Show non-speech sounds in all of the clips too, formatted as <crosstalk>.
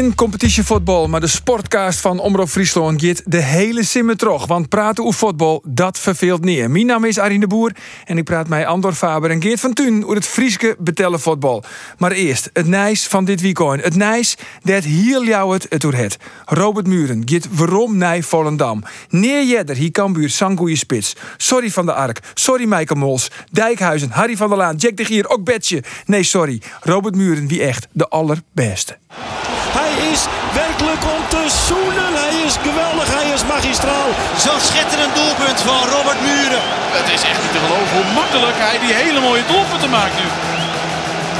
Competitievoetbal, maar de sportcast van Omroep Friesland gaat de hele simmer terug. Want praten over voetbal, dat verveelt niet. Mijn naam is Arine de Boer en ik praat met Andor Faber en Geert van Thun over het Frieske betellen voetbal. Maar eerst, het nijs van dit weekend. Het nijs, dat hier jou het het het. Robert Muren, gaat waarom naar Volendam. Neer Jedder, hier Cambuur, Sangoeie Spits. Sorry van de Ark, sorry Michael Mols. Dijkhuizen, Harry van der Laan, Jack de Gier, ook Betje. Nee, sorry. Robert Muren, wie echt de allerbeste. Is werkelijk om te zoenen. Hij is geweldig. Hij is magistraal. Zo'n schitterend doelpunt van Robert Muren. Het is echt niet te geloven hoe makkelijk hij die hele mooie doelpunten maakt nu.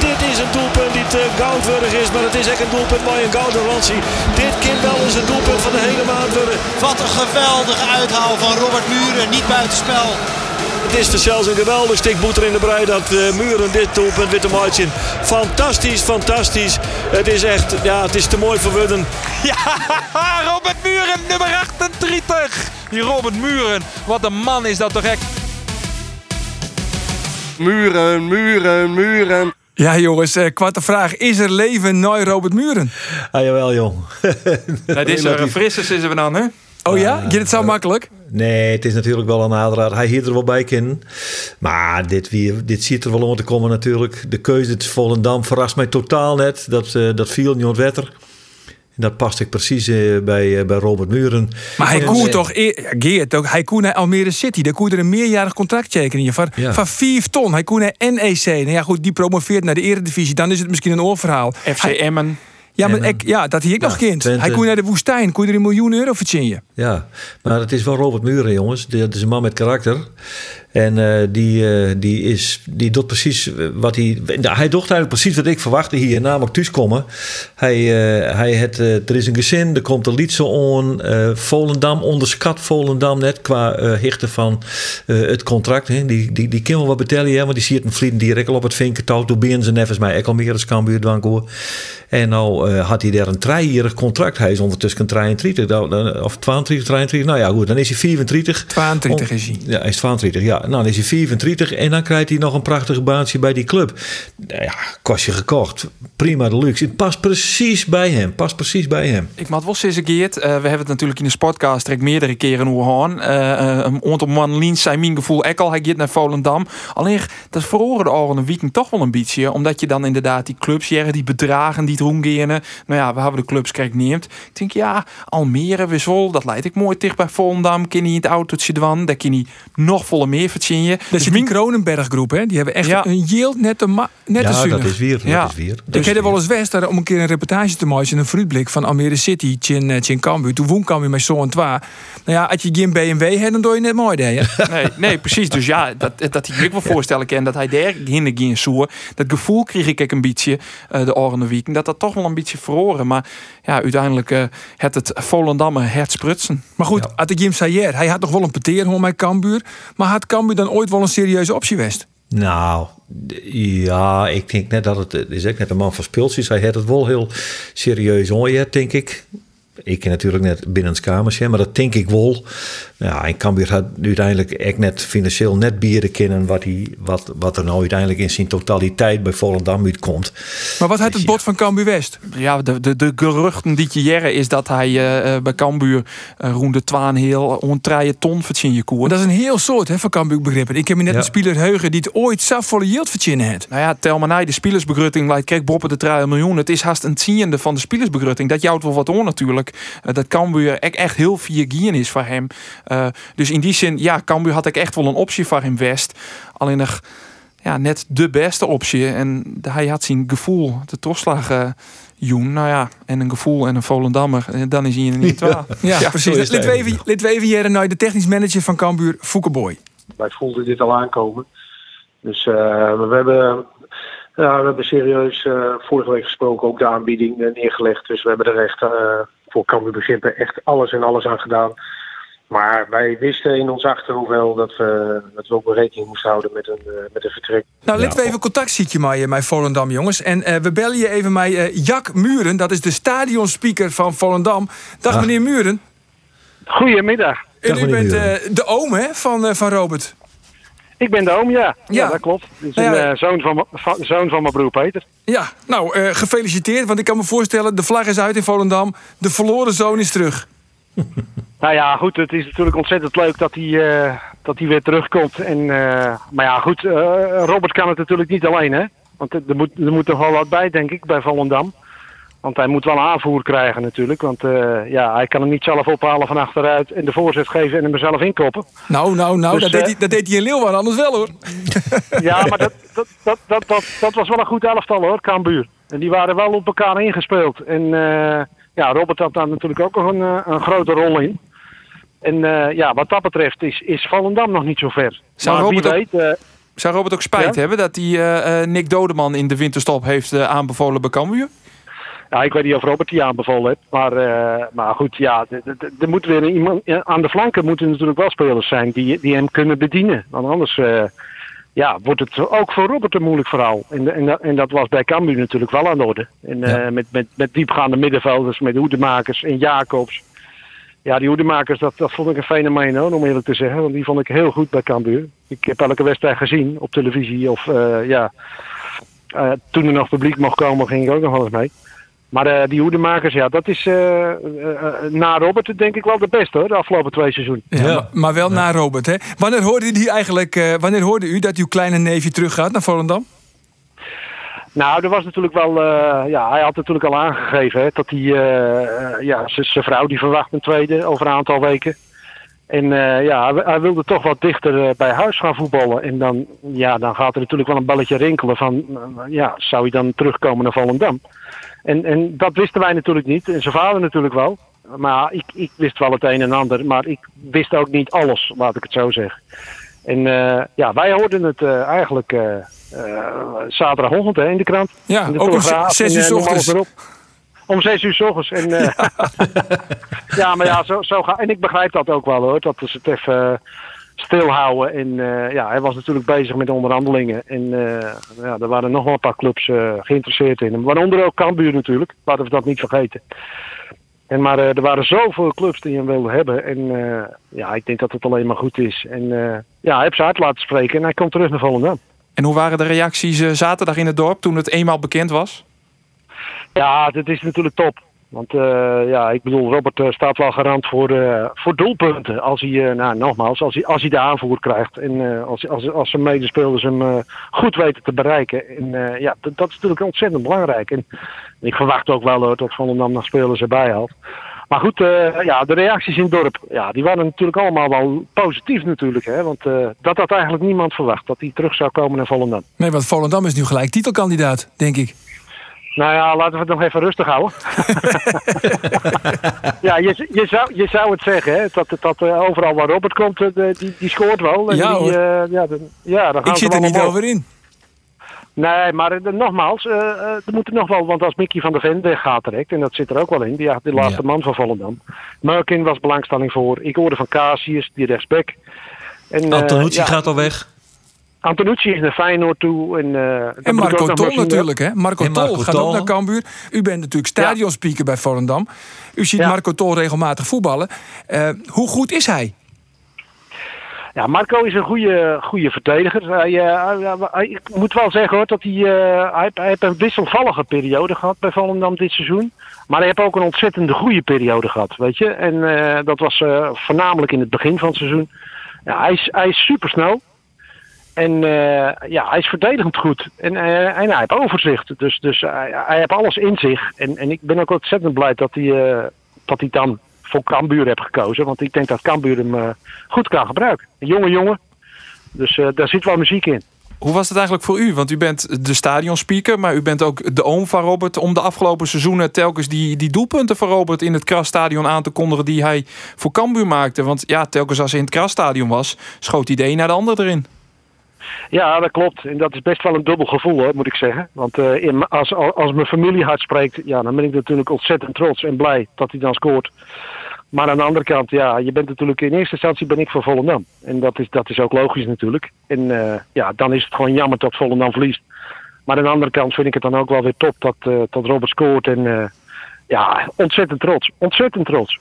Dit is een doelpunt die te goudwürdig is. Maar het is echt een doelpunt bij een goudgarantie. Dit kind wel eens een doelpunt van de hele maand worden. Wat een geweldige uithaal van Robert Muren. Niet buitenspel. Het is dus zelfs een geweldig stuk boeter in de brei dat uh, Muren dit doelpunt witte maatje. Fantastisch, fantastisch. Het is echt, ja, het is te mooi voor woorden. <laughs> Ja, Robert Muren, nummer 38. Die Robert Muren, wat een man is dat toch echt. Muren, muren, muren. Ja, jongens, eh, kwarte vraag. Is er leven na Robert Muren? Ah, jawel, jong. Het is er een frisse is er dan, hè? Oh ja? Gaat het zo makkelijk? Nee, het is natuurlijk wel een aanrader. Hij hier er wel bij kennen. Maar dit, weer, dit ziet er wel om te komen natuurlijk. De keuze het Volendam verrast mij totaal net. Dat, uh, dat viel niet wetter. En dat past ik precies uh, bij, uh, bij Robert Muren. Maar hij koert toch, Geert, ook, hij koert naar Almere City. Daar koert er een meerjarig contract tekenen van, ja. van 4 ton. Hij koert naar NEC. Nou ja, goed, die promoveert naar de Eredivisie. Dan is het misschien een oorverhaal. FC Emmen. Ja, maar ik, ja, dat hier ik ja, nog kind. Twente. Hij kon naar de woestijn, kon je er een miljoen euro verdienen. Ja, maar het is wel Robert Muren, jongens. Dat is een man met karakter. En uh, die, uh, die, is, die doet precies wat hij. Hij doet eigenlijk precies wat ik verwachtte hier, namelijk thuiskomen. Hij, uh, hij het, er is een gezin, er komt een liedje on. Volendam onderschat Volendam net qua hichten van het contract. Hè. Die, die, die kan wel wat betellen, hè, want die ziet een vliegen direct al op het vinkertouw. Toen binnen ze nevens mij, ik al meer als Cambuur dwangoor. En nou had hij daar een driejarig contract. Hij is ondertussen 33, of 22, 23. Nou ja, goed, dan is hij 34. 22 is hij. Ja, hij is 22, ja. Nou, dan is hij 34 en dan krijgt hij nog een prachtige baantje bij die club. Ja, kost je gekocht. Prima de luxe. Het past precies bij hem. Past precies bij hem. Ik maak wel eens Geert. Uh, we hebben het natuurlijk in de sportcast trek meerdere keren over uh, Een aantal man Liens zijn mijn gevoel ek al. Hij gaat naar Volendam. Alleen dat verhoren de oren een weekend toch wel een beetje. Omdat je dan inderdaad die clubs die bedragen die het. Nou ja, we hebben de clubs kijk neemt. Ik denk ja, Almere, Wissel, dat leidt ik mooi dicht bij Volendam. Ken je het autootje dwan. Daar ken je nog volle meer verdienen. Dat is dus die Kronenberg groep, hè? Die hebben echt ja. een yield net een net Ja, dat is weer. Ja. Dat is weer. ik heb er wel eens west daar om een keer een reportage te maken, een fruitblik van Almere City, Chin, Chin Cambuur. Toen woon Cambuur met zo'n twa. Nou ja, als je geen BMW hebt, dan doe je net mooi, hè? <laughs> nee, nee, precies. Dus ja, dat, dat ik me wel voorstellen kan dat hij daar hinder geen soer. Dat gevoel kreeg ik een beetje uh, de orende week. Dat dat toch wel een beetje verloren. Maar ja, uiteindelijk uh, het het Volendamme hertsprutsen. Maar goed, ja. had ik Jim Sayer, hij had nog wel een peteer met Cambuur. Maar had Cambuur dan ooit wel een serieuze optie geweest? Nou, ja, ik denk net dat het, is echt net een man van speeltjes. Hij had het wel heel serieus onjet, denk ik. Ik natuurlijk net binnen kamers, maar dat denk ik wel. Ja, en Cambuur had uiteindelijk echt net financieel net bieren kennen wat, hij, wat, wat er nou uiteindelijk in zijn totaliteit bij Volendam uitkomt. Maar wat had het bod van Cambuur West? Ja, de, de, de geruchten die je jaren is dat hij uh, bij Cambuur uh, rond de twaan heel ontraaien ton verdien je koer. Dat is een heel soort hè, van Cambuur begrippen. Ik heb me net ja. een speler heugen die het ooit zo volle yield verdienen had. Nou ja, tel maar naar de spielersbegrutting lijkt kijk boppen de 3 miljoen. Het is haast een tiende van de spielersbegrutting. Dat jouwt wel wat on natuurlijk. Uh, dat Cambuur echt heel vier gien is voor hem. Uh, dus in die zin, ja, Cambuur had ik echt wel een optie voor hem West. Alleen nog ja, net de beste optie. En hij had zijn gevoel, de toeslagen. Joen, nou ja, en een gevoel en een Volendammer. En dan is hij in niet ja. ja, ja, precies. Laten we hier de technisch manager van Cambuur, Foukeboy. Wij voelden dit al aankomen. Dus uh, we hebben ja, we hebben serieus uh, vorige week gesproken ook de aanbieding uh, neergelegd. Dus we hebben er echt uh, voor Cambuur begrippen echt alles en alles aan gedaan Maar wij wisten in ons achterhoofd wel dat we, dat we ook wel rekening moesten houden met een, eh, met een vertrek. Nou, laten we even contact zietje met, met Volendam, jongens. En eh, we bellen je even met eh, Jack Muren. Dat is de stadionspeaker van Volendam. Dag Ah. meneer Muren. Goedemiddag. En Dag, u bent eh, de oom hè, van, eh, van Robert. Ik ben de oom, ja. Ja, Ja. dat klopt. Dus Nou een eh, zoon, van, zoon van mijn broer Peter. Ja, nou, eh, gefeliciteerd. Want ik kan me voorstellen, de vlag is uit in Volendam. De verloren zoon is terug. <laughs> Nou ja, goed, het is natuurlijk ontzettend leuk dat hij, eh, dat hij weer terugkomt. En, maar ja, goed, Robert kan het natuurlijk niet alleen, hè. Want er moet, er moet wel wat bij, denk ik, bij Volendam. Want hij moet wel een aanvoer krijgen natuurlijk. Want eh, ja, hij kan hem niet zelf ophalen van achteruit en de voorzet geven en hem zelf inkoppen. Nou, nou, nou, Dus, dat, deed eh, hij, dat deed hij in Leeuwarden anders wel hoor. <laughs> Ja, maar dat, dat, dat, dat, dat, dat was wel een goed elftal hoor, Cambuur. En die waren wel op elkaar ingespeeld. En eh, ja, Robert had daar natuurlijk ook nog een, een grote rol in. En ja, wat dat betreft is, is Volendam nog niet zo ver. Zou maar Robert wie ook- weet, Zou Robert ook spijt Ja? hebben dat hij Nick Dodeman in de winterstop heeft aanbevolen bij Cambuur? Ja, ik weet niet of Robert die aanbevolen heeft. Maar, eh, maar goed, ja, er moet weer iemand, aan de flanken moeten natuurlijk wel spelers zijn die, die hem kunnen bedienen. Want anders eh, ja, wordt het ook voor Robert een moeilijk verhaal. En, en, dat- en dat was bij Cambuur natuurlijk wel aan de orde. En, eh, met, met, met diepgaande middenvelders, met hoedemakers en Jacobs. Ja, die hoedemakers, dat, dat vond ik een fenomeen hoor, om eerlijk te zeggen. Want die vond ik heel goed bij Cambuur. Ik heb elke wedstrijd gezien op televisie. Of ja, toen er nog publiek mocht komen, ging ik ook nog wel eens mee. Maar eh, die hoedemakers, ja, dat is eh, eh, na Robert denk ik wel de beste hoor, de afgelopen twee seizoenen. Ja, Ja. Maar, wel naar Robert, hè? Wanneer hoorde, die eigenlijk, eh, wanneer hoorde u dat uw kleine neefje teruggaat naar Volendam? Nou, er was natuurlijk wel, eh, ja, hij had natuurlijk al aangegeven hè, dat hij, ja, zijn vrouw die verwacht een tweede over een aantal weken. En eh, ja, hij, hij wilde toch wat dichter bij huis gaan voetballen. En dan, ja, dan gaat er natuurlijk wel een belletje rinkelen van, ja, zou hij dan terugkomen naar Volendam? En, en dat wisten wij natuurlijk niet. En zijn vader natuurlijk wel. Maar ik, ik wist wel het een en ander. Maar ik wist ook niet alles, laat ik het zo zeggen. En eh, ja, wij hoorden het eh, eigenlijk eh, zaterdagochtend hè, in de krant. Ja, In de ook om zes uur s ochtends. Om zes uur s ochtends. En, eh, <laughs> ja. maar ja, zo, zo ga, en ik begrijp dat ook wel hoor. Dat ze het even stilhouden. En eh, ja, hij was natuurlijk bezig met onderhandelingen. En eh, ja, er waren nog wel een paar clubs eh, geïnteresseerd in hem. Waaronder ook Cambuur natuurlijk. Laten we dat niet vergeten. En, maar er waren zoveel clubs die hem wilden hebben. En ja, ik denk dat het alleen maar goed is. En ja, hij heeft ze uit laten spreken. En hij komt terug naar Volendam. En hoe waren de reacties zaterdag in het dorp toen het eenmaal bekend was? Ja, dat is natuurlijk top. Want eh, ja, ik bedoel, Robert eh, staat wel garant voor, eh, voor doelpunten. Als hij, nou nogmaals, als hij, als hij de aanvoer krijgt. En als, als, als zijn medespelers hem goed weten te bereiken. En ja, dat, is natuurlijk ontzettend belangrijk. En ik verwacht ook wel dat Volendam nog spelers erbij haalt. Maar goed, ja, de reacties in het dorp, ja, die waren natuurlijk allemaal wel positief natuurlijk. Hè? Want dat had eigenlijk niemand verwacht, dat hij terug zou komen naar Volendam. Nee, want Volendam is nu gelijk titelkandidaat, denk ik. Nou ja, laten we het nog even rustig houden. <laughs> ja, je, je, zou, je zou het zeggen, hè, dat, dat eh, overal waar Robert komt, eh, de- die, die scoort wel. En Ja, die, hoor. eh, ja, dan, ja, dan gaan Ik zit er niet omhoog. over in. Nee, maar nogmaals, eh, eh, er moet er nog wel, want als Mickey van der Ven weggaat direct, en dat zit er ook wel in, die de laatste Ja. man van Volendam. Merkin was belangstelling voor. Ik hoorde van Casius, die rechtsback. En, eh, Antonucci ja, gaat al weg. Antonucci is naar Feyenoord toe. En, eh, En Marco Tol natuurlijk, hè? Marco Tol gaat Tol. ook naar Cambuur. U bent natuurlijk stadionspeaker bij Volendam. U ziet Ja. Marco Tol regelmatig voetballen. Eh, hoe goed is hij? Ja, Marco is een goede, goede verdediger. Hij, eh, hij- hij- ik moet wel zeggen hoor, dat hij, eh, hij, hij heeft een wisselvallige periode gehad bij Volendam dit seizoen. Maar hij heeft ook een ontzettende goede periode gehad, weet je. En eh, dat was eh, voornamelijk in het begin van het seizoen. Ja, hij, is, hij is supersnel. En eh, ja, hij is verdedigend goed. En, eh, hij heeft overzicht. Dus, dus hij, hij heeft alles in zich. En, en ik ben ook ontzettend blij dat hij, eh, dat hij dan voor Cambuur heeft gekozen. Want ik denk dat Cambuur hem eh, goed kan gebruiken. Een jonge jongen. Dus eh, daar zit wel muziek in. Hoe was het eigenlijk voor u? Want u bent de stadionspeaker, maar u bent ook de oom van Robert. Om de afgelopen seizoenen telkens die, die doelpunten van Robert in het Krasstadion aan te kondigen die hij voor Cambuur maakte. Want ja, telkens als hij in het Krasstadion was, schoot hij de een naar de ander erin. Ja, dat klopt. En dat is best wel een dubbel gevoel, hoor, moet ik zeggen. Want eh, in, als, als mijn familie hard spreekt, ja, dan ben ik natuurlijk ontzettend trots en blij dat hij dan scoort. Maar aan de andere kant, ja, je bent natuurlijk in eerste instantie ben ik voor Volendam. En dat is, dat is ook logisch natuurlijk. En eh, ja, dan is het gewoon jammer dat Volendam verliest. Maar aan de andere kant vind ik het dan ook wel weer top dat, eh, dat Robert scoort. En ja, ontzettend trots. Ontzettend trots.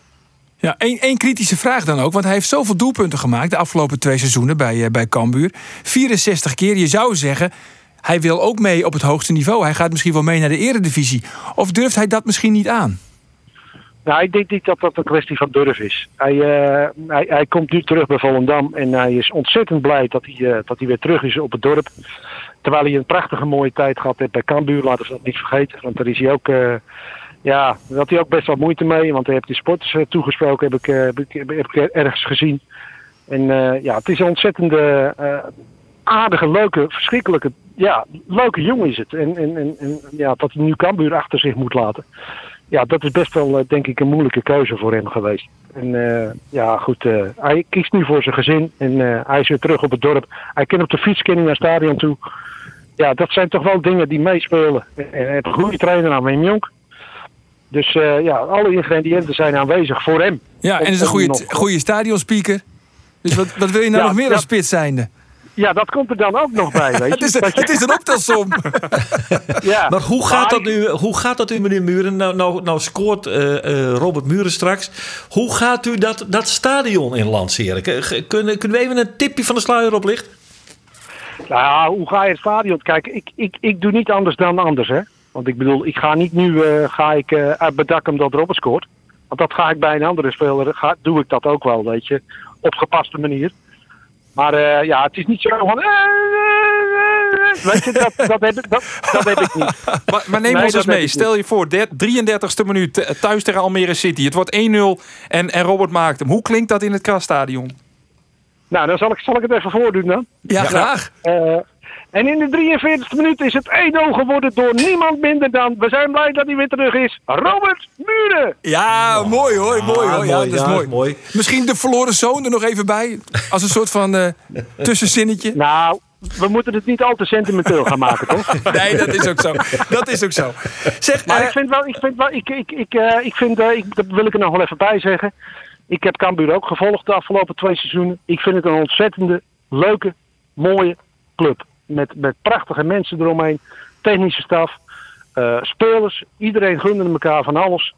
Ja, één, kritische vraag dan ook. Want hij heeft zoveel doelpunten gemaakt de afgelopen twee seizoenen bij, eh, bij Cambuur. 64 keer. Je zou zeggen, hij wil ook mee op het hoogste niveau. Hij gaat misschien wel mee naar de eredivisie. Of durft hij dat misschien niet aan? Nou, ik denk niet dat dat een kwestie van durf is. Hij, eh, hij, komt nu terug bij Volendam en hij is ontzettend blij dat hij, eh, dat hij weer terug is op het dorp. Terwijl hij een prachtige mooie tijd gehad heeft bij Cambuur, laten we dat niet vergeten. Want daar is hij ook, ja, daar had hij ook best wel moeite mee. Want hij heeft die sporters eh, toegesproken, heb ik, eh, heb, ergens gezien. En eh, ja, het is een ontzettende aardige, leuke, verschrikkelijke, ja, leuke jongen is het. En, en, en, en ja, dat hij nu Cambuur achter zich moet laten. Ja, dat is best wel, denk ik, een moeilijke keuze voor hem geweest. En ja, goed, hij kiest nu voor zijn gezin en hij is weer terug op het dorp. Hij kan op de fiets kan naar het stadion toe. Ja, dat zijn toch wel dingen die meespelen. En heeft een goede trainer aan Wim Jonk. Dus eh, ja, alle ingrediënten zijn aanwezig voor hem. Ja, en is een goede, goede stadionspeaker. Dus wat, wat wil je nou Ja, nog meer ja. als spits zijnde? Ja, dat komt er dan ook nog bij, weet <laughs> je. Het is, een, het is een optelsom. <laughs> ja. Maar hoe gaat, dat nu, hoe gaat dat u, meneer Muren? Nou, nou, nou scoort eh, eh, Robert Muren straks. Hoe gaat u dat, dat stadion in lanceren? Kunnen, kunnen we even een tipje van de sluier oplichten? Nou ja, hoe ga je het stadion? Kijk, ik, ik, ik doe niet anders dan anders, hè. Want ik bedoel, ik ga niet nu eh, ga ik, eh, uit bedak omdat Robert scoort. Want dat ga ik bij een andere speler, ga, doe ik dat ook wel, weet je. Op gepaste manier. Maar eh, ja, het is niet zo van... Weet je, dat, dat, heb, ik- dat, dat heb ik niet. <laughs> Maar, maar neem Nee, ons dat eens mee. Stel je voor, der- 33ste minuut thuis tegen Almere City. Het wordt 1-0 en, en Robert maakt hem. Hoe klinkt dat in het Krasstadion? Nou, dan zal ik, zal ik het even voordoen dan. Ja, graag. Eh, en in de 43e minuut is het 1-0 geworden door niemand minder dan... We zijn blij dat hij weer terug is. Robert Muren! Ja, mooi hoor. Mooi hoor. Ja, mooi, dat is ja, mooi. mooi. Misschien de verloren zoon er nog even bij. Als een soort van eh, tussenzinnetje. Nou, we moeten het niet al te sentimenteel gaan maken, toch? <laughs> Nee, dat is ook zo. Dat is ook zo. Zeg, Maar eh, ik vind wel, ik vind wel, ik, ik, ik, eh, ik vind, ik, dat wil ik er nog wel even bij zeggen. Ik heb Cambuur ook gevolgd de afgelopen twee seizoenen. Ik vind het een ontzettende, leuke, mooie club. Met, met prachtige mensen eromheen. Technische staf, eh, spelers. Iedereen gunde elkaar van alles.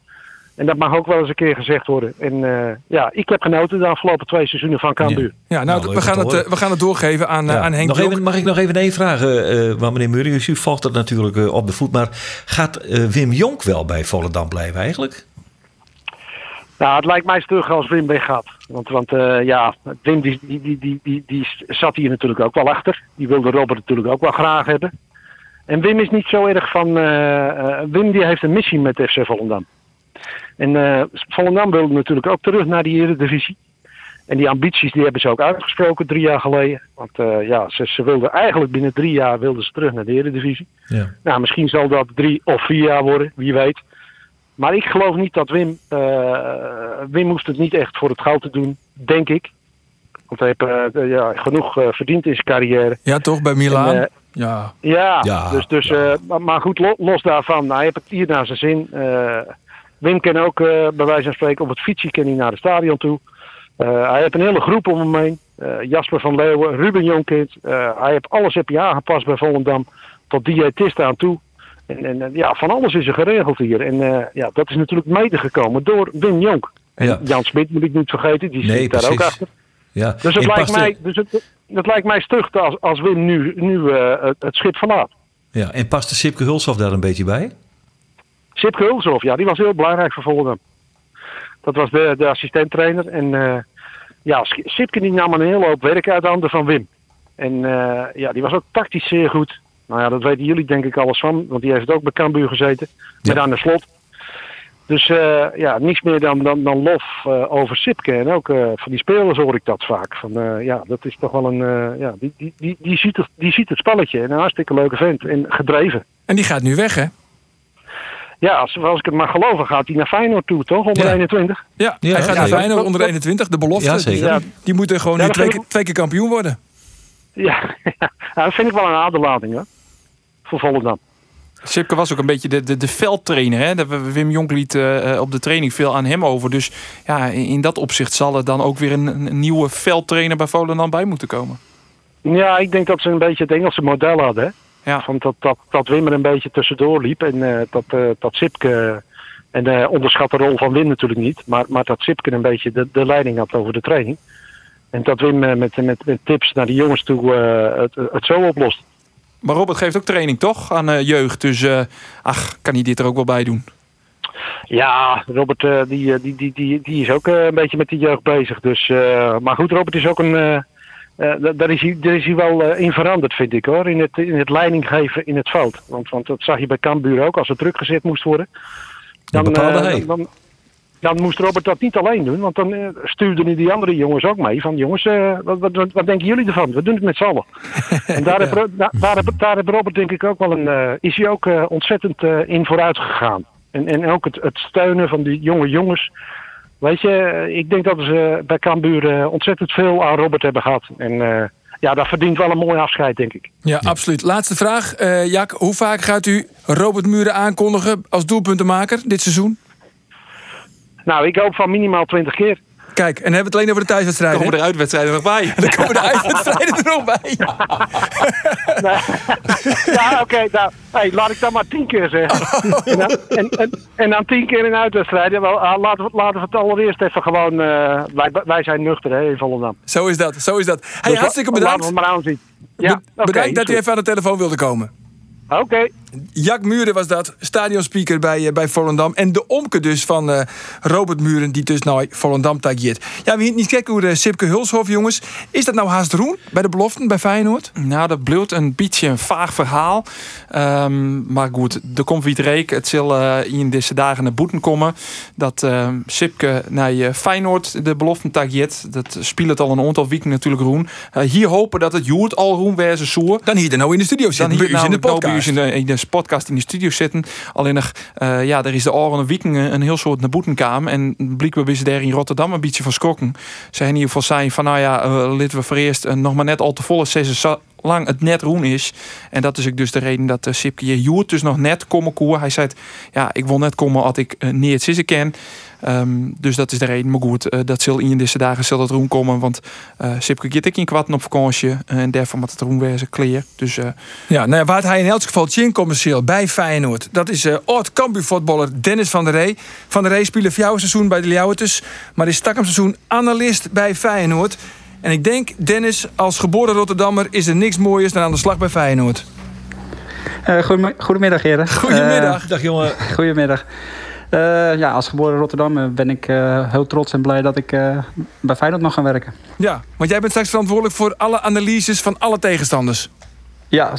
En dat mag ook wel eens een keer gezegd worden. En eh, ja, ik heb genoten de afgelopen twee seizoenen van Cambuur. ja, nou, Nou, we, gaan het, eh, we gaan het doorgeven aan, Ja. aan Henk nog Jonk. even, mag ik nog even één vraag? want meneer Muren, u volgt dat natuurlijk op de voet. Maar gaat Wim Jonk wel bij Volendam blijven eigenlijk? Nou, het lijkt mij stug als Wim weggaat. Want, want eh, ja, Wim die, die, die, die, die, zat hier natuurlijk ook wel achter. Die wilde Robert natuurlijk ook wel graag hebben. En Wim is niet zo erg van... eh, eh, Wim die heeft een missie met FC Volendam. En eh, Volendam wilde natuurlijk ook terug naar die Eredivisie. En die ambities die hebben ze ook uitgesproken drie jaar geleden. Want ja, ze, ze wilden eigenlijk binnen drie jaar wilden ze terug naar de Eredivisie. Ja. Nou, misschien zal dat drie of vier jaar worden, wie weet. Maar ik geloof niet dat Wim... eh, Wim hoeft het niet echt voor het goud te doen, denk ik. Want hij heeft eh, ja, genoeg eh, verdiend in zijn carrière. Ja, toch? Bij Milaan. En, eh, ja. Ja, Ja, dus, dus, eh, maar, maar goed, lo- los daarvan. Nou, hij heeft het hier naar zijn zin. Eh, Wim kan ook, eh, bij wijze van spreken, op het fietsje kan hij naar het stadion toe. Eh, hij heeft een hele groep om hem heen. Eh, Jasper van Leeuwen, Ruben Jonkind. Eh, hij heeft alles heb je aangepast bij Volendam. Tot diëtist aan toe. En, en eh, ja, van alles is er geregeld hier. En eh, ja, dat is natuurlijk mede gekomen door Wim Jonk. En Ja. Jan Smit moet ik niet vergeten, die Nee, zit daar ook achter. Ja. Dus het lijkt mij, dus het, het lijkt mij stug als, als Wim nu, nu eh, het, schip verlaat. ja. En past de Sipke Hulshoff daar een beetje bij? Sipke Hulshoff, ja, die was heel belangrijk voor Volendam. Dat was de, de assistenttrainer. En ja, Sipke die nam een hele hoop werk uit de handen van Wim. En ja, die was ook tactisch zeer goed. Nou ja, dat weten jullie denk ik alles van. Want die heeft ook bij Cambuur gezeten. Met aan de slot. Dus eh, ja, niets meer dan, dan, dan lof eh, over Sipke. En ook eh, van die spelers hoor ik dat vaak. Van, eh, ja, dat is toch wel een... eh, ja, die, die, die, die, ziet het, die ziet het spelletje. En een hartstikke leuke vent. En gedreven. En die gaat nu weg, hè? Ja, als, als ik het maar geloven, gaat hij naar Feyenoord toe, toch? Onder Ja. 21. Ja, Ja, hij gaat ja, naar ja. Feyenoord onder 21, de belofte. Ja, zeker. Ja, Die moeten gewoon Ja, nu twee, keer- twee keer kampioen worden. <laughs> ja, ja, dat vind ik wel een aderlating, hoor. Voor Volendam. Sipke was ook een beetje de, de, de veldtrainer. Hè? Dat we- Wim Jonk liet eh, op de training veel aan hem over. Dus ja, in, in dat opzicht zal er dan ook weer een, een nieuwe veldtrainer bij Volendam bij moeten komen. Ja, ik denk dat ze een beetje het Engelse model hadden. Hè? Ja. Van dat, dat, dat Wim er een beetje tussendoor liep. En eh, dat, eh, dat Sipke. En eh, onderschat de rol van Wim natuurlijk niet. Maar, maar dat Sipke een beetje de, de leiding had over de training. En dat Wim eh, met, met, met tips naar de jongens toe eh, het, het zo oplost. Maar Robert geeft ook training toch aan eh, jeugd. Dus eh, ach, kan hij dit er ook wel bij doen? Ja, Robert eh, die, eh, die, die, die, die is ook eh, een beetje met die jeugd bezig. Dus, eh, maar goed, Robert is ook een. eh, eh, da- daar, is hij, daar is hij wel eh, in veranderd, vind ik hoor. In het, in het leiding geven in het veld. Want, want dat zag je bij Cambuur ook. Als er druk gezet moest worden. Bepaalde eh, hij. Dan, dan, moest Robert dat niet alleen doen. Want dan eh, stuurden die- die andere jongens ook mee. Van jongens, eh, wat, wat, denken jullie ervan? We doen het met z'n allen. <laughs> En daar, heb, da- daar, heb, daar heb Robert denk ik ook wel een. eh, is hij ook ontzettend in vooruit gegaan. En, en ook het, het steunen van die jonge jongens. Weet je, ik denk dat ze bij Cambuur ontzettend veel aan Robert hebben gehad. En ja, dat verdient wel een mooi afscheid, denk ik. Ja, absoluut. Laatste vraag. Eh Jack, hoe vaak gaat u Robert Muren aankondigen als doelpuntenmaker dit seizoen? Nou, ik hoop van minimaal 20 keer. Kijk, en dan hebben we het alleen over de thuiswedstrijden. Komen hè? er uitwedstrijden nog bij? <laughs> Dan komen de uitwedstrijden er nog bij. <laughs> Nee. ja, <laughs> oké. nou, hey, laat ik dat maar tien keer zeggen. En, dan, en, en, en dan tien keer in uitwedstrijden. Wel, ah, laten, we, laten we het allereerst even gewoon... eh, wij, wij zijn nuchter hè, in Volendam. Zo is dat, zo is dat. Hey, Dus hartstikke bedankt. Laten we het maar aanzien. Ja, Be- bedankt dat u even aan de telefoon wilde komen. Oké. Jack Muren was dat, stadionspeaker bij, eh, bij Volendam. En de omke dus van eh, Robert Muren, die dus nou Volendam tageert. Ja, wie het niet kijken hoe de Sipke Hulshof, jongens. Is dat nou haast roen bij de beloften bij Feyenoord? Nou, dat blijft een beetje een vaag verhaal. Ehm, maar goed, er komt weer reek. Het zal eh, in deze dagen naar boeten komen. Dat Sipke naar Feyenoord de belofte tageert. Dat speelt al een aantal weken natuurlijk roen. Eh, hier hopen dat het Joert al roen wezen zoer. Dan hier er nou in de studio Dan zitten, hier bij u in de nou, nou podcast. De, de podcast in de studio zitten. Alleen nog, eh, ja, er is de oren weken een heel soort naar boetenkamer. En blijkbaar is daar in Rotterdam een beetje van schrokken. Ze hebben in ieder geval zijn van, nou ja, laten we voor eerst eh, nog maar net al te volle seizoen zo lang het net roen is. En dat is ook dus de reden dat uh, Sipke hier dus nog net komen koer. Hij zei, ja, ik wil net komen als ik uh, niet het ken. Ehm, dus dat is de reden. Maar goed, eh, dat zal in deze dagen zal dat roem komen. Want eh Sipke gaat ik in kwarten op vakantie. eh, en daarvan moet het roem wezen kleer. Dus eh, Ja, nou ja, waar hij in elk geval chin commercieel bij Feyenoord. Dat is eh oud Cambuur-voetballer Dennis van der Rey. Van der Rey speelde jouw seizoen bij de Ljouwertes. Maar is stak hem seizoen analist bij Feyenoord. En ik denk, Dennis, als geboren Rotterdammer... is er niks mooiers dan aan de slag bij Feyenoord. Uh, goedem goedemiddag, heren. Goedemiddag. Uh, Dag jongen. Goedemiddag. Uh, ja, als geboren Rotterdam ben ik uh, heel trots en blij dat ik uh, bij Feyenoord mag gaan werken. Ja, want jij bent straks verantwoordelijk voor alle analyses van alle tegenstanders. Ja,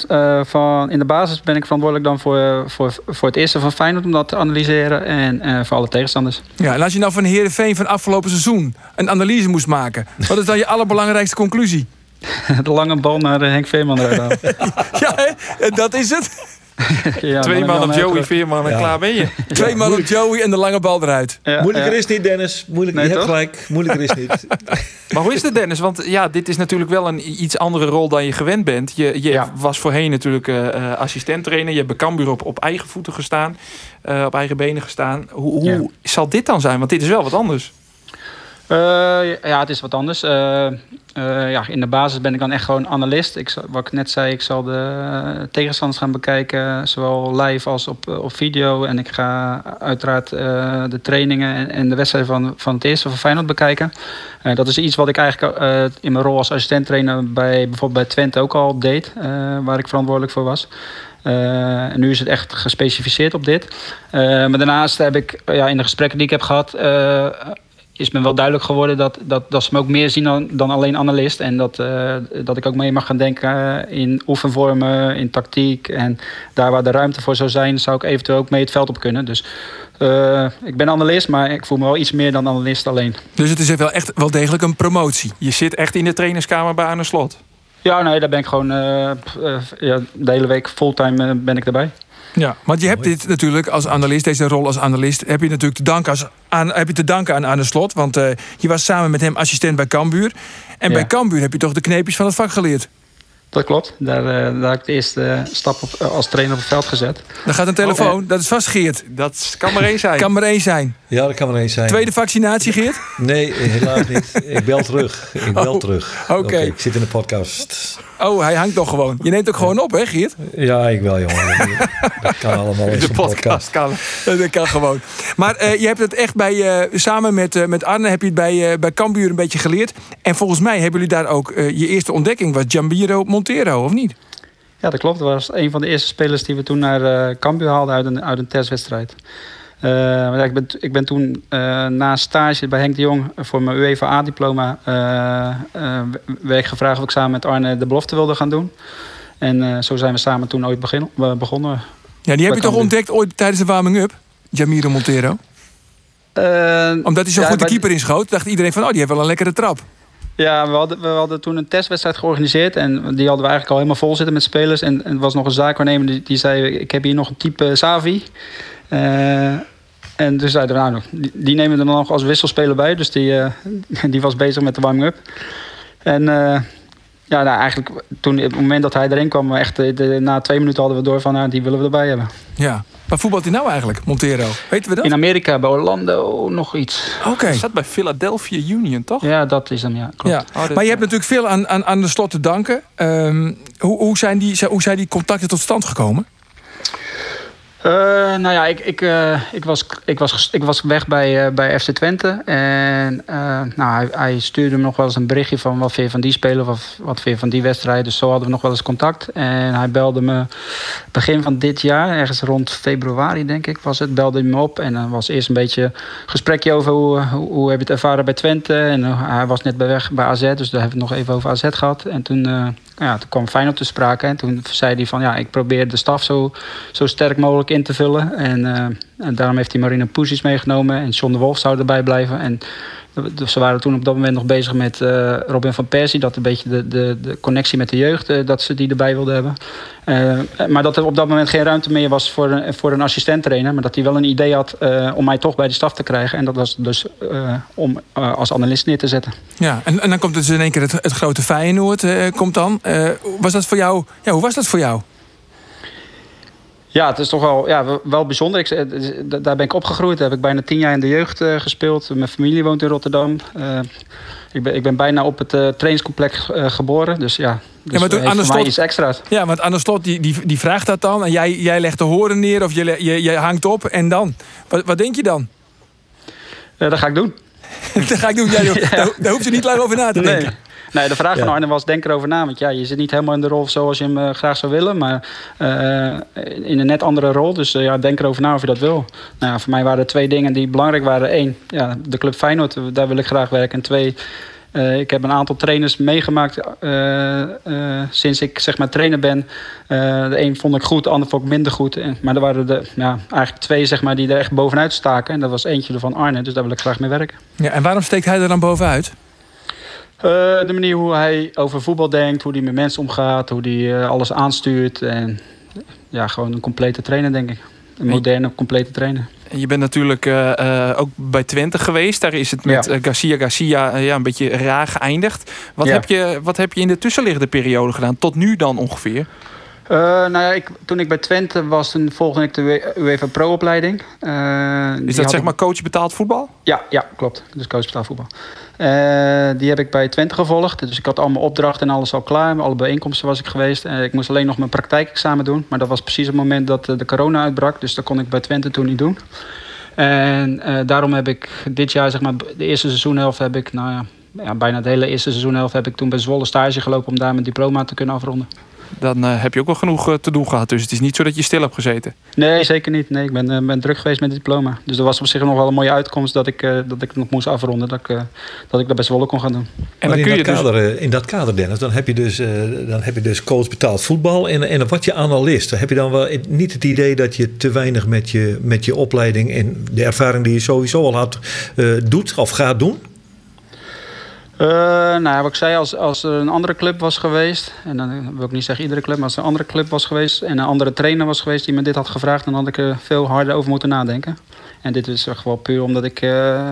van, in de basis ben ik verantwoordelijk dan voor, voor, voor het eerste van Feyenoord om dat te analyseren en voor alle tegenstanders. Ja, en als je nou van Heerenveen van afgelopen seizoen een analyse moest maken, <laughs> wat is dan je allerbelangrijkste conclusie? De lange bal naar Henk Veerman eruit <laughs> ja, hè? dat is het. <laughs> <laughs> ja, Twee man op Joey Veerman en ja. klaar ben je. <laughs> Twee man op Joey en de lange bal eruit. Ja, Moeilijker is niet, Dennis. Moeilijk, nee, je hebt gelijk. Moeilijker is niet. <laughs> maar hoe is het, Dennis? Want ja, dit is natuurlijk wel een iets andere rol dan je gewend bent. Je, je was voorheen natuurlijk uh, assistent-trainer. Je hebt bij Cambuur op, op eigen voeten gestaan. Uh, op eigen benen gestaan. Hoe, hoe zal dit dan zijn? Want dit is wel wat anders. Uh, ja, het is wat anders. Uh, uh, ja, in de basis ben ik dan echt gewoon analist. Ik, wat ik net zei, ik zal de tegenstanders gaan bekijken, zowel live als op, op video. En ik ga uiteraard de trainingen en, de wedstrijden van, van het eerste van Feyenoord bekijken. dat is iets wat ik eigenlijk in mijn rol als assistent-trainer bij bijvoorbeeld bij Twente ook al deed, waar ik verantwoordelijk voor was. En nu is het echt gespecificeerd op dit. Maar daarnaast heb ik ja, in de gesprekken die ik heb gehad. Is me wel duidelijk geworden dat, dat, dat ze me ook meer zien dan, dan alleen analist. En dat, uh, dat ik ook mee mag gaan denken in oefenvormen, in tactiek. En daar waar de ruimte voor zou zijn, zou ik eventueel ook mee het veld op kunnen. Dus uh, ik ben analist, maar ik voel me wel iets meer dan analist alleen. Dus het is wel echt wel degelijk een promotie. Je zit echt in de trainerskamer bij Arne Slot. Ja, nee, daar ben ik gewoon uh, ja, de hele week fulltime ben ik erbij. Ja, want je hebt dit natuurlijk als analist, deze rol als analist, heb je natuurlijk te danken, als, aan, heb je te danken aan Arne Slot. Want uh, je was samen met hem assistent bij Cambuur. En ja. bij Cambuur heb je toch de kneepjes van het vak geleerd? Dat klopt. Daar, uh, daar heb ik de eerste stap op, als trainer op het veld gezet. Dan gaat een telefoon. Oh, dat is vast Geert. Dat kan maar één zijn. kan maar één zijn. Ja, dat kan maar één zijn. Tweede vaccinatie, Geert? Nee, helaas niet. Ik bel terug. Ik bel oh, terug. Oké. Okay. ik zit in de podcast. Oh, hij hangt toch gewoon. Je neemt ook gewoon op, hè, Geert? Ja, ik wel, jongen. Dat kan allemaal in de podcast. Kan. Dat kan gewoon. Maar uh, je hebt het echt bij, uh, samen met, uh, met Arne, heb je het bij, bij Cambuur een beetje geleerd. En volgens mij hebben jullie daar ook je eerste ontdekking was Jambiro Montero, of niet? Ja, dat klopt. Dat was een van de eerste spelers die we toen naar uh, Cambuur haalden uit een, uit een testwedstrijd. Uh, ik, ben, ik ben toen uh, na stage bij Henk de Jong voor mijn UEFA A-diploma werd gevraagd of ik samen met Arne de belofte wilde gaan doen. En zo zijn we samen toen ooit begin, begonnen. Ja, die heb je toch ontdekt ooit tijdens de warming-up? Jamiro Montero? Omdat hij zo goed de keeper inschoot, dacht iedereen van, oh, die heeft wel een lekkere trap. Ja, we hadden, we hadden toen een testwedstrijd georganiseerd. En die hadden we eigenlijk al helemaal vol zitten met spelers. En, en er was nog een zaakwaarnemer die, die zei... ik heb hier nog een type Savi. Uh, en dus zeiden we, nou, die, die, nemen we er nog als wisselspeler bij. Dus die, uh, <laughs> die was bezig met de warming-up. En uh, ja, nou, eigenlijk toen, op het moment dat hij erin kwam... Echt, de, na twee minuten hadden we door van, nou, die willen we erbij hebben. Ja, Waar voetbalt hij nou eigenlijk, Montero? Weten we dat? In Amerika, bij Orlando, nog iets. Oké. Okay. Hij staat bij Philadelphia Union, toch? Ja, dat is hem, ja. Klopt. ja. Oh, maar je hebt natuurlijk veel aan, aan, aan de slot te danken. Um, hoe, hoe, zijn die, hoe zijn die contacten tot stand gekomen? Uh, nou ja, ik, ik, uh, ik, was, ik, was, ik was weg bij, uh, bij FC Twente. En nou, hij, hij, stuurde me nog wel eens een berichtje van wat vind je van die speler, of wat vind je van die wedstrijd. Dus zo hadden we nog wel eens contact. En hij belde me begin van dit jaar, ergens rond februari denk ik was het, belde hij me op. En dan was eerst een beetje een gesprekje over hoe, hoe, hoe heb je het ervaren bij Twente. En hij was net bij weg bij AZ, dus daar hebben we het nog even over AZ gehad. En toen ja, toen kwam Feyenoord te sprake. En toen zei hij van ja, ik probeer de staf zo, zo sterk mogelijk in te vullen. En, uh, en daarom heeft hij Marina Poesies meegenomen. En John de Wolf zou erbij blijven. En ze waren toen op dat moment nog bezig met uh, Robin van Persie. Dat een beetje de, de, de connectie met de jeugd, uh, dat ze die erbij wilden hebben. Uh, maar dat er op dat moment geen ruimte meer was voor een, voor een assistent trainer. Maar dat hij wel een idee had om mij toch bij de staf te krijgen. En dat was dus om als analist neer te zetten. Ja, en, en dan komt dus in één keer het, het grote Feyenoord komt dan. was dat voor jou, ja, hoe was dat voor jou? Ja, het is toch wel, ja, wel bijzonder. Ik, daar ben ik opgegroeid. Daar heb ik bijna tien jaar in de jeugd uh, gespeeld. Mijn familie woont in Rotterdam. Uh, ik, ben, ik ben bijna op het uh, trainingscomplex geboren. Dus ja, dus ja, maar toen, slot, iets extra's. Ja, want Anne Slot die, die, die vraagt dat dan. En jij, jij legt de horen neer of je, je, je hangt op. En dan? Wat, wat denk je dan? dat ga ik doen. <laughs> dat ga ik doen. Ja, joh, <laughs> daar, daar hoef je niet lang over na te denken. Nee. Nee, de vraag van Arne was denk erover na. Want ja, je zit niet helemaal in de rol zoals je hem uh, graag zou willen. Maar uh, in een net andere rol. Dus uh, ja, denk erover na of je dat wil. Nou, ja, voor mij waren er twee dingen die belangrijk waren. Eén, ja, de club Feyenoord, daar wil ik graag werken. En twee... Uh, ik heb een aantal trainers meegemaakt uh, uh, sinds ik zeg maar trainer ben. de een vond ik goed, de ander vond ik minder goed. maar er waren er ja, eigenlijk twee zeg maar, die er echt bovenuit staken. En dat was eentje van Arne, dus daar wil ik graag mee werken. Ja, en waarom steekt hij er dan bovenuit? Uh, de manier hoe hij over voetbal denkt, hoe hij met mensen omgaat, hoe hij uh, alles aanstuurt. En ja, gewoon een complete trainer, denk ik. Een moderne, complete trainer. En je bent natuurlijk uh, ook bij Twente geweest. Daar is het met ja. Garcia Garcia ja, een beetje raar geëindigd. Wat, ja. heb je, wat heb je in de tussenliggende periode gedaan? Tot nu dan ongeveer? Uh, nou ja, ik, toen ik bij Twente was, toen volgde ik de UEFA Pro-opleiding. Uh, is dat zeg maar coach betaald voetbal? Ja, ja klopt. Dus coach betaald voetbal. Uh, die heb ik bij Twente gevolgd. Dus ik had allemaal opdrachten en alles al klaar. Alle bijeenkomsten was ik geweest. ik moest alleen nog mijn praktijkexamen doen. Maar dat was precies het moment dat de corona uitbrak. Dus dat kon ik bij Twente toen niet doen. En daarom heb ik dit jaar, zeg maar, de eerste seizoenhelft heb ik, nou ja, ja, bijna de hele eerste seizoenhelft heb ik toen bij Zwolle stage gelopen om daar mijn diploma te kunnen afronden dan uh, heb je ook wel genoeg uh, te doen gehad. Dus het is niet zo dat je stil hebt gezeten. Nee, zeker niet. Nee, ik ben, uh, ben druk geweest met het diploma. Dus dat was op zich nog wel een mooie uitkomst dat ik, dat ik nog moest afronden. Dat ik, dat ik dat best wel kon gaan doen. En dan in, kun dat je dus- kader, in dat kader, Dennis, dan heb je dus, dan heb je dus coach betaald voetbal. En, en wat je analist, heb je dan wel niet het idee dat je te weinig met je, met je opleiding en de ervaring die je sowieso al had, doet of gaat doen? Uh, nou, wat ik zei, als, als er een andere club was geweest, en dan wil ik niet zeggen iedere club, maar als er een andere club was geweest en een andere trainer was geweest die me dit had gevraagd, dan had ik er veel harder over moeten nadenken. En dit is gewoon puur omdat ik uh,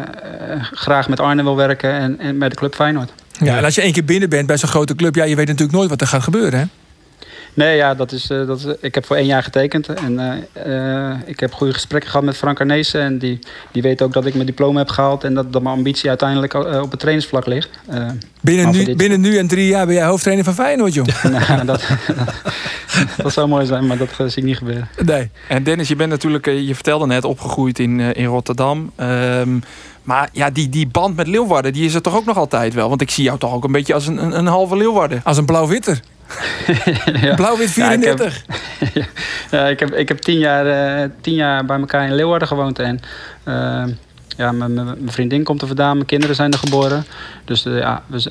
graag met Arne wil werken en, en bij de club Feyenoord. Ja, en als je één keer binnen bent bij zo'n grote club, ja, je weet natuurlijk nooit wat er gaat gebeuren. Hè? Nee, ja, dat is, eh, dat is, ik heb voor één jaar getekend. En eh, eh, ik heb goede gesprekken gehad met Frank Arnezen. En die, die weet ook dat ik mijn diploma heb gehaald. En dat, dat mijn ambitie uiteindelijk op het trainingsvlak ligt. Eh, Binnen nu, dit- binnen nu en drie jaar ben jij hoofdtrainer van Feyenoord, jong. <laughs> nou, dat, dat zou mooi zijn, maar dat zie ik niet gebeuren. Nee. En Dennis, je bent natuurlijk, je vertelde net, opgegroeid in, in Rotterdam. Ehm, maar ja, die, die band met Leeuwarden, die is er toch ook nog altijd wel? Want ik zie jou toch ook een beetje als een, een, een halve Leeuwarden. Als een blauw-witter. <laughs> Ja. Blauw-wit Ja, ik heb- 34. <laughs> Ja, ik heb, ik heb tien, jaar, eh, tien jaar bij elkaar in Leeuwarden gewoond. En eh, ja, mijn, mijn mijn vriendin komt er vandaan, mijn kinderen zijn er geboren. Dus eh, ja, we,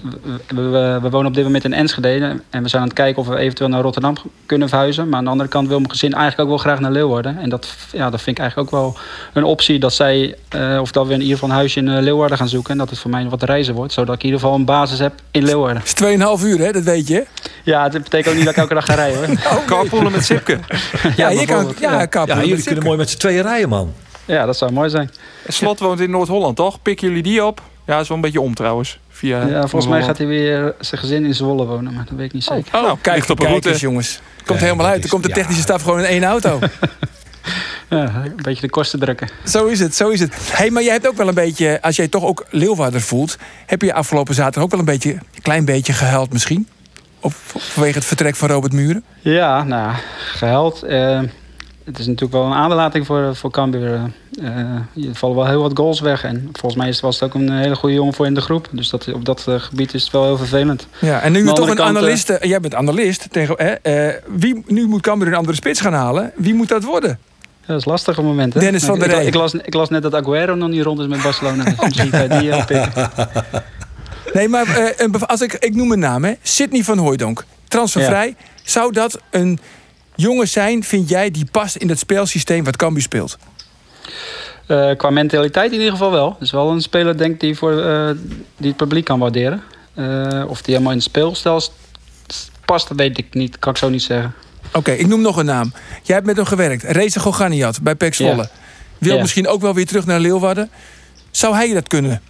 we, we, we wonen op dit moment in Enschede. En we zijn aan het kijken of we eventueel naar Rotterdam kunnen verhuizen. Maar aan de andere kant wil mijn gezin eigenlijk ook wel graag naar Leeuwarden. En dat, ja, dat vind ik eigenlijk ook wel een optie. Dat zij, eh, of dat we in ieder geval een huisje in eh, Leeuwarden gaan zoeken. En dat het voor mij wat reizen wordt. Zodat ik in ieder geval een basis heb in Leeuwarden. Het is 2,5 uur, hè? dat weet je. Ja, het betekent ook niet dat ik elke dag ga rijden hoor. <laughs> Carpoolen met Sipke. Ja, je kan. bijvoorbeeld, Ja, ja. Ja, jullie kunnen mooi met z'n tweeën rijden, man. Ja, dat zou mooi zijn. Slot woont in Noord-Holland, toch? Pikken jullie die op? Ja, dat is wel een beetje om trouwens. Via Ja, volgens mij gaat hij weer zijn gezin in Zwolle wonen, maar dat weet ik niet zeker. Oh, nou, Kijk, op een route. jongens. Komt Ja, helemaal uit. is- Er komt de ja. technische staf gewoon in één auto. <laughs> Ja, een beetje de kosten drukken. Zo is het, zo is het. hey, maar jij hebt ook wel een beetje, als jij toch ook Leeuwarder voelt, heb je afgelopen zaterdag ook wel een beetje, een klein beetje gehuild misschien? Of vanwege het vertrek van Robert Muren? Ja, nou, ja, gehuild. eh, het is natuurlijk wel een aderlating voor, voor Cambuur. eh. Eh, er vallen wel heel wat goals weg. En volgens mij is- was het ook een hele goede jongen voor in de groep. Dus dat, op dat eh, gebied is het wel heel vervelend. Ja, en nu de toch een kant, analist, eh, jij bent analist, tegen, eh, wie, nu moet Cambuur een andere spits gaan halen. Wie moet dat worden? Ja, dat is lastig op moment. Hè? Dennis van der Rey. ik, las, ik las net dat Aguero nog niet rond is met Barcelona. Dus misschien kan je die eh, pikken. <laughs> Nee, maar eh, als ik, ik noem een naam, hè. Sidney van Hooijdonk. Transfervrij. Zou dat een jongen zijn, vind jij, die past in het speelsysteem wat Cambuur speelt? Eh, qua mentaliteit in ieder geval wel. Het is wel een speler denk ik, die, voor, eh, die het publiek kan waarderen. Eh, of die helemaal in het speelstijl past, dat weet ik niet. Kan ik zo niet zeggen. Oké, ik noem nog een naam. Jij hebt met hem gewerkt. Reza Goganiat bij Pek Zwolle. Wil misschien ook wel weer terug naar Leeuwarden. Zou hij dat kunnen?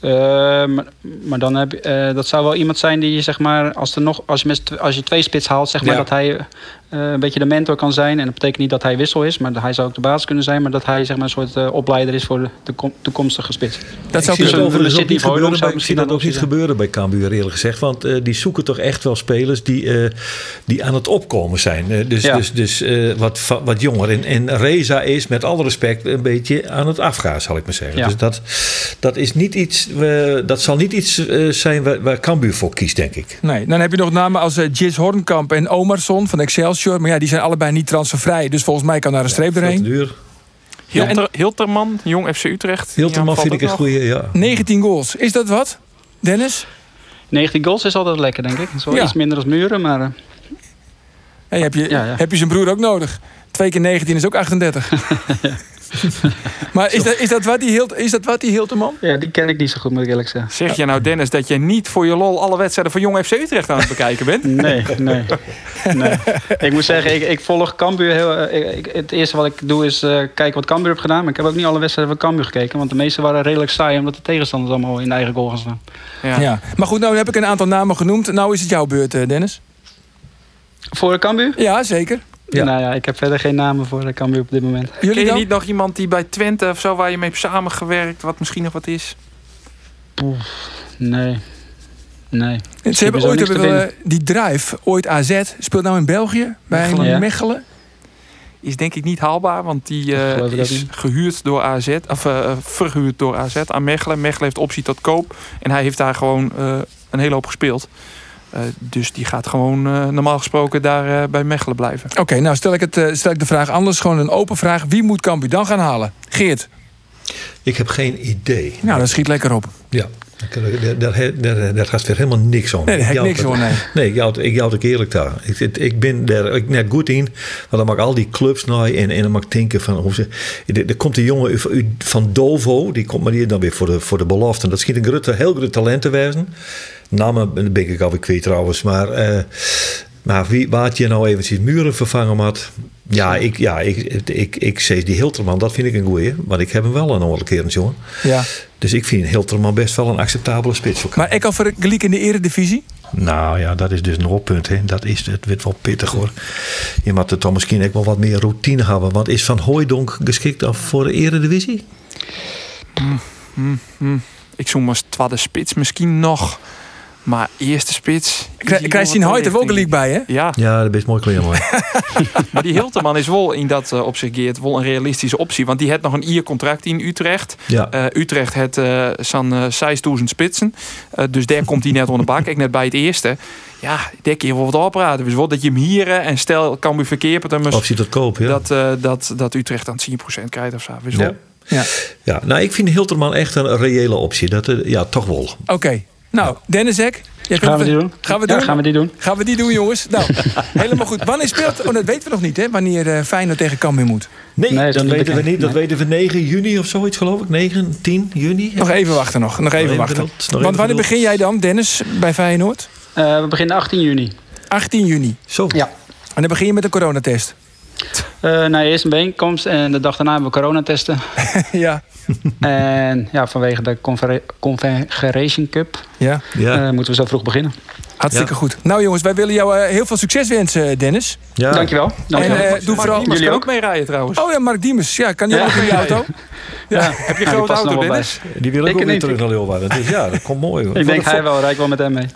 Maar, maar dan heb je, eh, dat zou wel iemand zijn die, zeg maar, als, er nog, als, je, met, als je twee spits haalt, zeg maar, Ja. dat hij eh, een beetje de mentor kan zijn. En dat betekent niet dat hij wissel is, maar hij zou ook de baas kunnen zijn. Maar dat hij zeg maar, een soort eh, opleider is voor de, de kom- toekomstige spits. Dat zou overigens een ook niet gebeuren, zou bij, ik zie misschien dat ook niet zijn. gebeuren bij Cambuur eerlijk gezegd. Want eh, die zoeken toch echt wel spelers die, eh, die aan het opkomen zijn. Dus Ja. dus, dus eh, wat, wat jonger. En, en Reza is met alle respect een beetje aan het afgaan, zal ik maar zeggen. Ja. Dus dat, dat, is niet iets, dat zal niet iets eh, zijn waar, waar Cambuur voor kiest, denk ik. Nee, dan heb je nog namen als uh, Jis Hornkamp en Omarsson van Excelsior. Maar ja, die zijn allebei niet transfervrij. Dus volgens mij kan daar een streep te doorheen. duur. Hilter, Hilterman, jong FC Utrecht. Hilterman Ja, vind ik een goede, ja. 19 goals. Is dat wat? Dennis? 19 goals is altijd lekker, denk ik. Ja. iets minder dan muren, maar eh, Hey, heb, je, Ja, ja. heb je zijn broer ook nodig? Twee keer 19 is ook 38. <laughs> <laughs> maar is dat, is, dat wat die Hilt, is dat wat die Hilterman? ja, die ken ik niet zo goed, moet ik eerlijk zeggen. Zeg je nou, Dennis, dat je niet voor je lol alle wedstrijden van Jong FC Utrecht aan het bekijken bent? <laughs> Nee, nee. nee. Ik moet zeggen, ik, ik volg Cambuur heel... eh, ik- ik- het eerste wat ik doe is eh, kijken wat Cambuur heeft gedaan. Maar ik heb ook niet alle wedstrijden van Cambuur gekeken. Want de meeste waren redelijk saai, omdat de tegenstanders allemaal in de eigen goal gaan staan. Ja. Ja. Maar goed, nou heb ik een aantal namen genoemd. Nou is het jouw beurt, eh, Dennis. Voor Cambuur? Ja, zeker. Ja. Nou ja, ik heb verder geen namen voor Cambuur op dit moment. Jullie Ken je dan? niet nog iemand die bij Twente of zo, waar je mee hebt samengewerkt, wat misschien nog wat is? Nee. Nee. Ze hebben ooit hebben die drive, ooit AZ, speelt nou in België bij Mechelen. Mechelen. Is denk ik niet haalbaar, want die eh, is gehuurd door AZ, of eh, verhuurd door AZ aan Mechelen. Mechelen heeft optie tot koop en hij heeft daar gewoon eh, een hele hoop gespeeld. Eh, dus die gaat gewoon eh, normaal gesproken daar eh, bij Mechelen blijven. Oké, nou stel ik, het, eh, stel ik de vraag anders. Gewoon een open vraag. Wie moet Cambuur dan gaan halen? Geert. Ik heb geen idee. Nou, dat schiet lekker op. Ja, daar, daar, daar, daar gaat weer helemaal niks om. Nee, daar heb ik Ik niks voor, nee. Nee, ik jou, ik ook eerlijk daar. Ik, ik, ik ben daar ik net goed in. Want dan mag ik al die clubs naar en, en dan mag ik denken van... Hoe ze, er, er komt een jongen van Dovo. Die komt maar hier dan weer voor de, voor de belofte. Dat schiet een grote, heel groot talent te wezen. Namen ben ik alweer kwijt trouwens. Maar, eh, maar wie, waar je nou eventjes muren vervangen had... Ja, ik, ja ik, ik, ik zeg die Hilterman, dat vind ik een goeie. Want ik heb hem wel een keer een jongen. Ja. Dus ik vind Hilterman best wel een acceptabele spits voor Maar ik al voor gelijk in de eredivisie? Nou ja, dat is dus een oppunt. Hè. Dat is, het wordt wel pittig hoor. Je moet er toch misschien ook wel wat meer routine hebben. Want is Van Hooijdonk geschikt af voor de eredivisie? Mm, mm, mm. Ik zoek maar tweede spits misschien nog. Maar eerste spits. Krijg je Hoyt er wel gelijk bij, hè? Ja. Ja, dat is mooi klein <laughs> mooi. maar die Hilterman is wel in dat uh, opzicht Geert, wel een realistische optie. Want die heeft nog een IR-contract in Utrecht. Ja. Uh, Utrecht heeft uh, zo'n uh, 6000 spitsen. dus daar komt hij net onder de bak. Ik net bij het eerste. Ja, daar kun je wel wat opraden. Dus wat dat je hem hier en stel kan we verkeerd met hem. Optie tot koop, ja. Dat, dat, dat Utrecht dan 10% krijgt of zo. Dus ja. Ja. ja, nou ik vind Hilterman echt een reële optie. Dat, ja, toch wel. Oké. Okay. Nou, Dennis Ek. Gaan we die doen? Gaan we, doen? Ja, gaan we die doen? Gaan we die doen, jongens? Nou, <laughs> helemaal goed. Wanneer speelt... Oh, dat weten we nog niet, hè? Wanneer uh, Feyenoord tegen Cambuur moet. Nee, nee dat weten we niet. Dat nee. weten we 9 juni of zoiets, geloof ik. 9, 10 juni. Nog even wachten nog. Nog even wachten. Nog even Want wanneer begin jij dan, Dennis, bij Feyenoord? Uh, we beginnen 18 juni. 18 juni? Zo. Ja. En dan begin je met een coronatest? Uh, nou, eerst een bijeenkomst en de dag daarna hebben we coronatesten. <laughs> ja. en ja, vanwege de Confederation Cup ja. Ja. Uh, moeten we zo vroeg beginnen. Hartstikke ja. goed. Nou jongens, wij willen jou uh, heel veel succes wensen, Dennis. Ja. Dankjewel. Dankjewel. En, uh, doe vooral... Jullie ook mee rijden trouwens. Oh ja, Mark Diemers. Ja, kan jij ook in je auto? <laughs> Ja. Heb je een grote auto, Dennis? Die wil ik, ik ook weer terug naar Leeuwarden. Dus ja, dat komt mooi. Hoor. Ik denk hij wel, rijd wel met hem mee.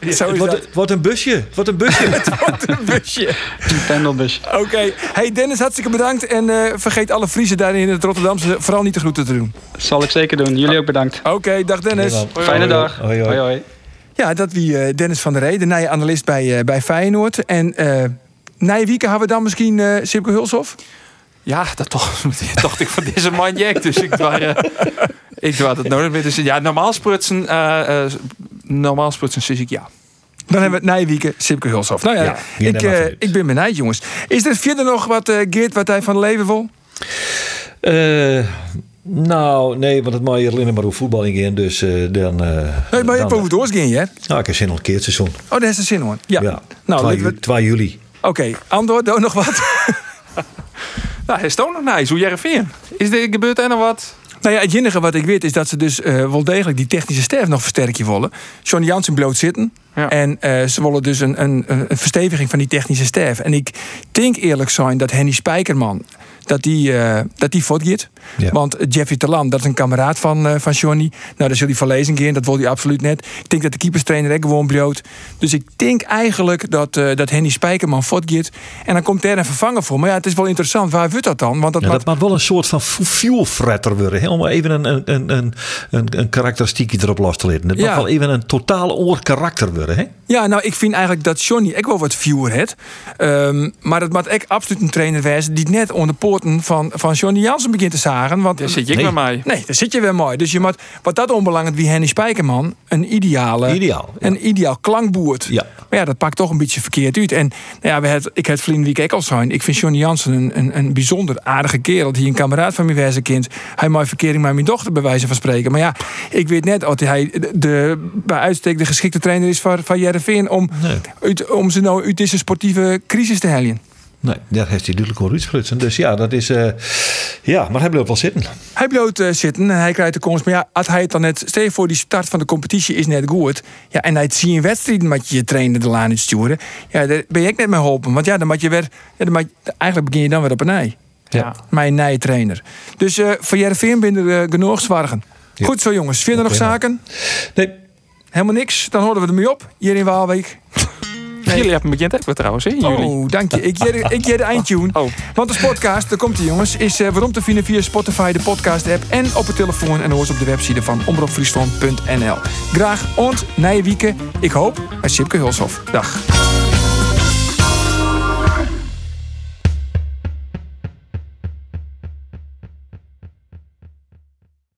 Wordt een busje. Wat een busje. <laughs> het wordt een busje. Een pendelbus. Oké. Okay. Hey Dennis, hartstikke bedankt. En uh, vergeet alle Friesen daar in het Rotterdamse vooral niet de groeten te doen. Zal ik zeker doen. Jullie ook bedankt. Oké, okay, dag Dennis. Fijne dag. Hoi, hoi. Ja, dat wie uh, Dennis van der Rey, de nieuwe analist bij, uh, bij Feyenoord. En uh, na week hebben we dan misschien uh, Sipke Hulshoff? Ja, dat toch, <laughs> dacht ik van deze man Jack. Dus ik was, uh, ik had het nodig meer. Dus ja, normaal sprutsen, uh, uh, normaal sprutsen zie ik ja. Dan hebben we Nijwieken, Sipke Hulshoff. Nou ja, ja ik, uh, ik ben benijd, jongens. Is er verder nog wat, uh, Geert, wat hij van leven wil? Uh, nou, nee, want het mag hier alleen maar over voetbal in dus uh, dan... Uh, nee, maar je hebt over het hè? Nou, ik heb zin nog een keer het seizoen. Oh, dat is de zin, hoor. Ja. ja. Nou, 2, we... 2 juli. Oké, okay. Andor, doe nog wat? <laughs> nou, hij is toch nog nice. Hoe jij er Is er gebeurt er nog wat? Nou ja, het enige wat ik weet is dat ze dus uh, wel degelijk die technische sterf nog versterken willen. Johnny Jansen bloot zitten. Ja. En uh, ze willen dus een, een, een versteviging van die technische sterf. En ik denk eerlijk zijn dat Henny Spijkerman dat die, uh, dat die voortgaat. Ja. Want Jeffrey Talan, dat is een kameraad van, uh, van Johnny. Nou, daar zul hij van lezing gaan. Dat wil hij absoluut net. Ik denk dat de keeperstrainer ook gewoon bloot. Dus ik denk eigenlijk dat, uh, dat Henny Spijkerman voortgaat. En dan komt er een vervanger voor. Maar ja, het is wel interessant. Waar wordt dat dan? Want dat, ja, maakt... dat mag wel een soort van fuelfretter worden. Hè? Om even een, een, een, een, een karakteristiekje erop los te laten. Het ja. mag wel even een totaal oor karakter worden. Hè? Ja, nou, ik vind eigenlijk dat Johnny ook wel wat viewer heeft. Um, maar het moet ook absoluut een trainer wezen die net onder poorten van, van Johnny Jansen begint te zagen. Want daar zit je nee. weer mee. Nee, daar zit je weer mooi. Dus je moet, wat dat onbelangrijk wie Henny Spijkerman, een ideale, ideaal, ja. een ideaal klankboert. Ja. Maar ja, dat pakt toch een beetje verkeerd uit. En nou ja, we het, ik heb vriend wie ik al zijn. Ik vind Johnny Jansen een, een, een bijzonder aardige kerel. Die een kameraad van mij wezen kind. Hij maakt verkering met mijn dochter bij wijze van spreken. Maar ja, ik weet net dat hij de, de, bij uitstek de geschikte trainer is van, van Jereveen om, nee. uit, om ze nou uit deze sportieve crisis te helpen. Nee, daar heeft hij duidelijk wel uitsprutsen. Dus ja, dat is. Uh, ja, maar hij blijft wel zitten. Hij blijft uh, zitten en hij krijgt de komst. Maar ja, als hij het dan net. Stel je voor, die start van de competitie is net goed. Ja, en hij ziet een wedstrijd met je trainer de laan uitsturen. Ja, daar ben ik net mee geholpen. Want ja, dan moet je weer. Ja, dan moet je, eigenlijk begin je dan weer op een ei. Ja. Mijn nieuwe trainer. Dus uh, voor Jereveen ben er genoeg zwargen. Ja. Goed zo, jongens. Vinden nog zaken? Nee. Helemaal niks. Dan horen we ermee op. Hier in Waalwijk. Nee. Jullie hebben bekend ook trouwens, hè? Jullie. Oh, dank je. Ik <laughs> jij de eindtune. Oh. Want de podcast, daar komt hij jongens, is uh, waarom te vinden via Spotify, de podcast-app en op het telefoon en hoors op de website van omroepfriesland.nl. Graag ont, Nijwieken, ik hoop, bij Sipke Hulshof. Dag.